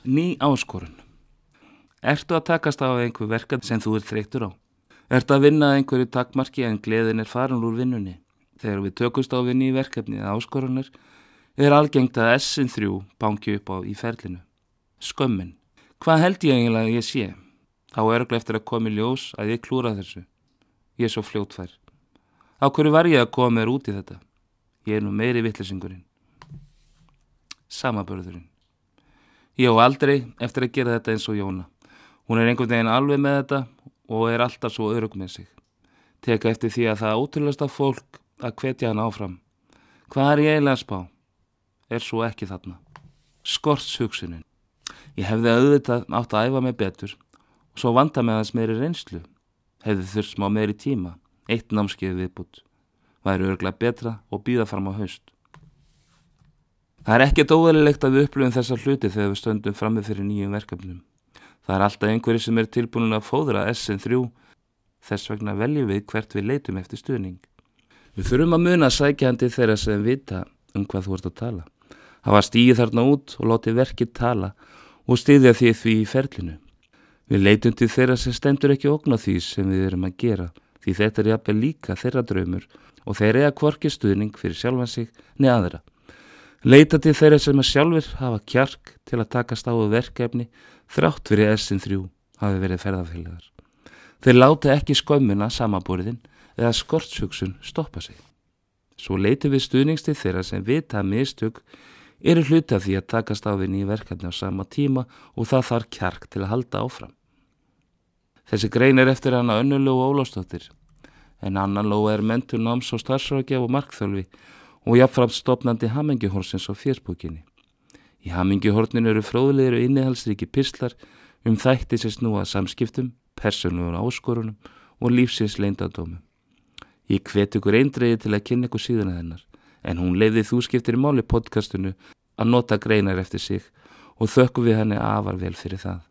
Ný áskorun. Ertu að takast á einhver verkað sem þú er þreytur á? Ertu að vinna einhverju takmarki en gleðin er farin úr vinnunni? Þegar við tökumst á vinni í verkefni eða áskorunar er algengt að S3 banki upp á í ferlinu. Skömmin. Hvað held ég eiginlega að ég sé? Þá örgla eftir að komi ljós að ég klúra þessu. Ég er svo fljótfær. Á hverju var ég að koma mér út í þetta? Ég er nú meiri vittlisingurinn. Samabörðurinn. Ég á aldrei eftir að gera þetta eins og Jóna. Hún er einhvern veginn alveg með þetta og er alltaf svo örug með sig. Teka eftir því að það ótrúlega fólk að hvetja hann áfram. Hvað er ég eiginlega að spá? Er svo ekki þarna. Skorts hugsunin. Ég hefði auðvitað átt að æfa mig betur og svo vanda með þess meiri reynslu. Hefði þurft smá meiri tíma. Eitt námskeið viðbútt. Væri örglega betra og býða fram á haust. Það er ekkert óverulegt að við upplöfum þessa hluti þegar við stöndum frammi fyrir nýjum verkefnum. Það er alltaf einhverju sem er tilbúin að fóðra SN3, þess vegna veljum við hvert við leitum eftir stuðning. Við þurfum að muna sækjandi þeirra sem vita um hvað þú ert að tala. Hafa stíð þarna út og láti verkið tala og stiðja því því í ferlinu. Við leitum til þeirra sem stendur ekki okna því sem við erum að gera því þetta er jafnveg líka þeirra draumur og þeir eiga kvorki stuðning fyrir sjálfan sig neðaðra. Leita til þeirra sem að sjálfur hafa kjark til að takast á verkefni þrátt fyrir S3 hafi verið ferðarfélagar. Þeir láta ekki skömmuna samaborðin eða skortshugsun stoppa sig. Svo leiti við stuðningstið þeirra sem vita að mistug eru hluti af því að takast á við nýja verkefni á sama tíma og það þarf kjark til að halda áfram. Þessi grein er eftir hana önnulegu og ólástóttir en annan lóa er mentur náms og starfsrákjaf og markþjálfi og jáfnframt stopnandi hamingjuhórsins á fjörsbúkinni. Í hamingjuhórninu eru fróðlegir og innihalsriki pislar um þætti sem snúa samskiptum, persónuður áskorunum og lífsins leindadómum. Ég hvet ykkur eindreiði til að kynna ykkur síðan að hennar, en hún leiði þú skiptir í máli podcastinu að nota greinar eftir sig og þökkum við henni afar vel fyrir það.